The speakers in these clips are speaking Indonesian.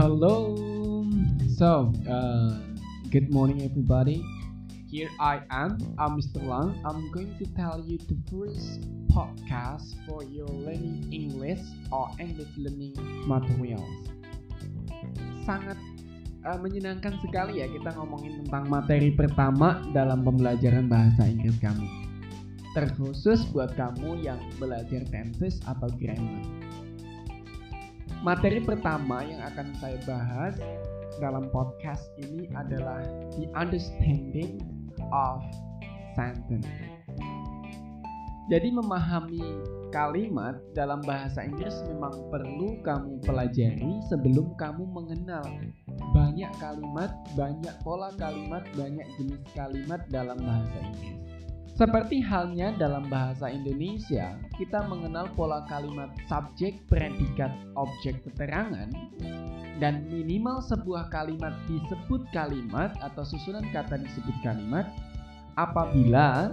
Hello. So, uh, good morning, everybody. Here I am. I'm Mr. Lang. I'm going to tell you the first podcast for your learning English or English learning materials. Sangat uh, menyenangkan sekali ya kita ngomongin tentang materi pertama dalam pembelajaran bahasa Inggris kamu. Terkhusus buat kamu yang belajar tenses atau grammar. Materi pertama yang akan saya bahas dalam podcast ini adalah the understanding of sentence. Jadi memahami kalimat dalam bahasa Inggris memang perlu kamu pelajari sebelum kamu mengenal banyak kalimat, banyak pola kalimat, banyak jenis kalimat dalam bahasa Inggris. Seperti halnya dalam bahasa Indonesia, kita mengenal pola kalimat subjek, predikat, objek keterangan, dan minimal sebuah kalimat disebut kalimat atau susunan kata disebut kalimat apabila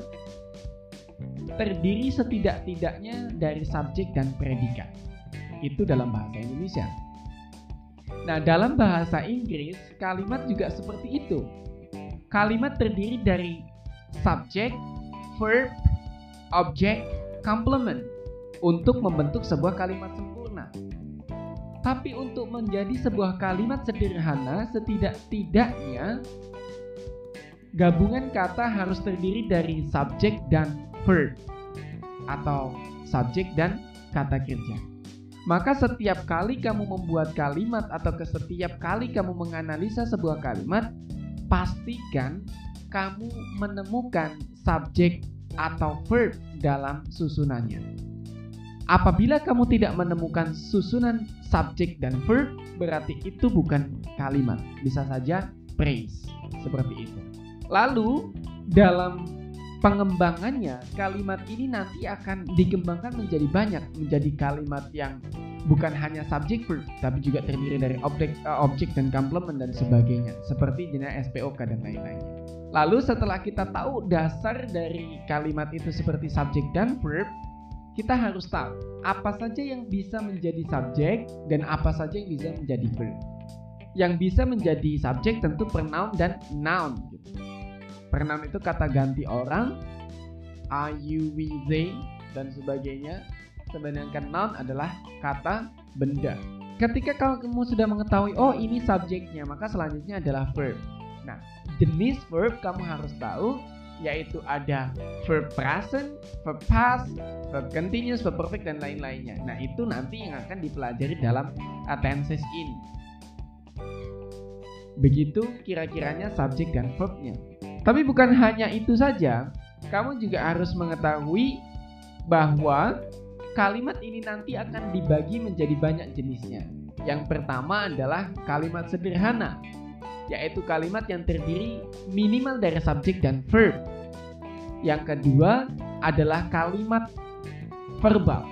terdiri setidak-tidaknya dari subjek dan predikat. Itu dalam bahasa Indonesia. Nah, dalam bahasa Inggris, kalimat juga seperti itu. Kalimat terdiri dari subjek, verb, object, complement untuk membentuk sebuah kalimat sempurna. Tapi untuk menjadi sebuah kalimat sederhana, setidak-tidaknya gabungan kata harus terdiri dari subjek dan verb atau subjek dan kata kerja. Maka setiap kali kamu membuat kalimat atau setiap kali kamu menganalisa sebuah kalimat, pastikan kamu menemukan subjek atau verb dalam susunannya. Apabila kamu tidak menemukan susunan subjek dan verb, berarti itu bukan kalimat. Bisa saja praise, seperti itu. Lalu, dalam pengembangannya, kalimat ini nanti akan dikembangkan menjadi banyak, menjadi kalimat yang bukan hanya subjek verb, tapi juga terdiri dari objek, uh, objek dan complement dan sebagainya, seperti jenis SPOK dan lain-lainnya. Lalu setelah kita tahu dasar dari kalimat itu seperti subjek dan verb, kita harus tahu apa saja yang bisa menjadi subjek dan apa saja yang bisa menjadi verb. Yang bisa menjadi subjek tentu pronoun dan noun. Gitu. Pronoun itu kata ganti orang, are, you, we, they, dan sebagainya. Sedangkan noun adalah kata benda. Ketika kamu sudah mengetahui, oh ini subjeknya, maka selanjutnya adalah verb. Nah, jenis verb kamu harus tahu yaitu ada verb present, verb past, verb continuous, verb perfect dan lain-lainnya. Nah, itu nanti yang akan dipelajari dalam tenses in. Begitu kira-kiranya subjek dan verbnya. Tapi bukan hanya itu saja, kamu juga harus mengetahui bahwa kalimat ini nanti akan dibagi menjadi banyak jenisnya. Yang pertama adalah kalimat sederhana, yaitu kalimat yang terdiri minimal dari subjek dan verb. Yang kedua adalah kalimat verbal.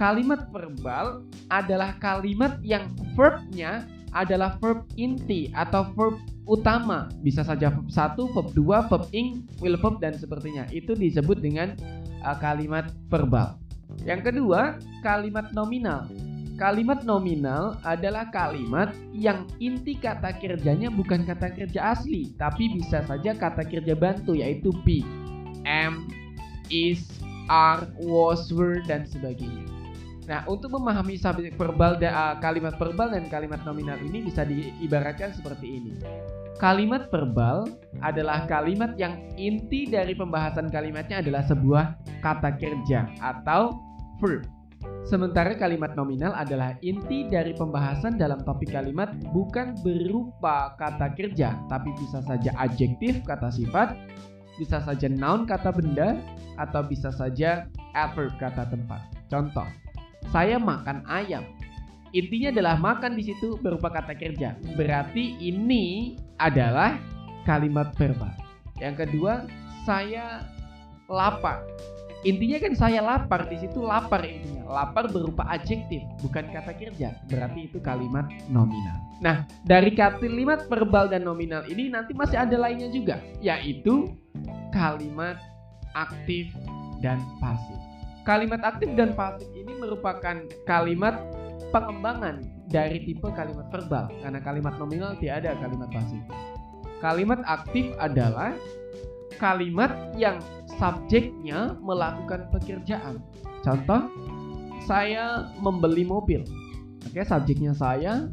Kalimat verbal adalah kalimat yang verbnya adalah verb inti atau verb utama. Bisa saja verb 1, verb 2, verb ing, will verb dan sepertinya. Itu disebut dengan uh, kalimat verbal. Yang kedua, kalimat nominal. Kalimat nominal adalah kalimat yang inti kata kerjanya bukan kata kerja asli, tapi bisa saja kata kerja bantu yaitu be, am, is, are, was, were, dan sebagainya. Nah, untuk memahami subjek uh, kalimat verbal dan kalimat nominal ini bisa diibaratkan seperti ini. Kalimat verbal adalah kalimat yang inti dari pembahasan kalimatnya adalah sebuah kata kerja atau verb. Sementara kalimat nominal adalah inti dari pembahasan dalam topik kalimat bukan berupa kata kerja, tapi bisa saja adjektif kata sifat, bisa saja noun kata benda, atau bisa saja adverb kata tempat. Contoh, saya makan ayam. Intinya adalah makan di situ berupa kata kerja. Berarti ini adalah kalimat verbal. Yang kedua, saya lapar. Intinya kan saya lapar di situ lapar intinya. Lapar berupa adjektif, bukan kata kerja. Berarti itu kalimat nominal. Nah, dari kalimat verbal dan nominal ini nanti masih ada lainnya juga, yaitu kalimat aktif dan pasif. Kalimat aktif dan pasif ini merupakan kalimat pengembangan dari tipe kalimat verbal karena kalimat nominal tidak ada kalimat pasif. Kalimat aktif adalah kalimat yang subjeknya melakukan pekerjaan. Contoh, saya membeli mobil. Oke, subjeknya saya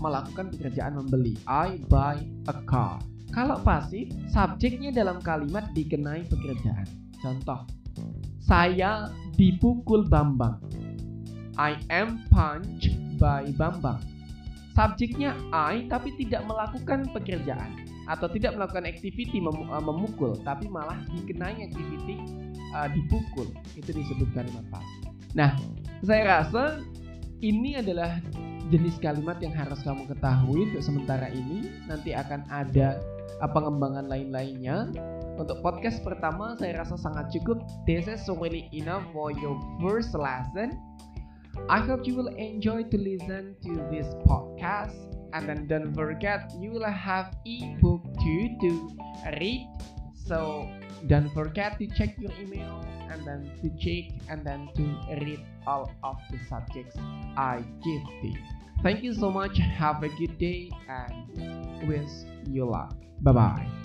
melakukan pekerjaan membeli. I buy a car. Kalau pasif, subjeknya dalam kalimat dikenai pekerjaan. Contoh, saya dipukul Bambang. I am punched by Bambang. Subjeknya I tapi tidak melakukan pekerjaan atau tidak melakukan activity mem uh, memukul tapi malah dikenai activity uh, dipukul. Itu disebut kalimat pasif. Nah, saya rasa ini adalah jenis kalimat yang harus kamu ketahui untuk sementara ini. Nanti akan ada pengembangan lain-lainnya. Untuk podcast pertama saya rasa sangat cukup. This is really enough for your first lesson. I hope you will enjoy to listen to this podcast. And then don't forget you will have ebook too to read. So don't forget to check your email and then to check and then to read all of the subjects I give you. Thank you so much. Have a good day and wish you luck. Bye bye.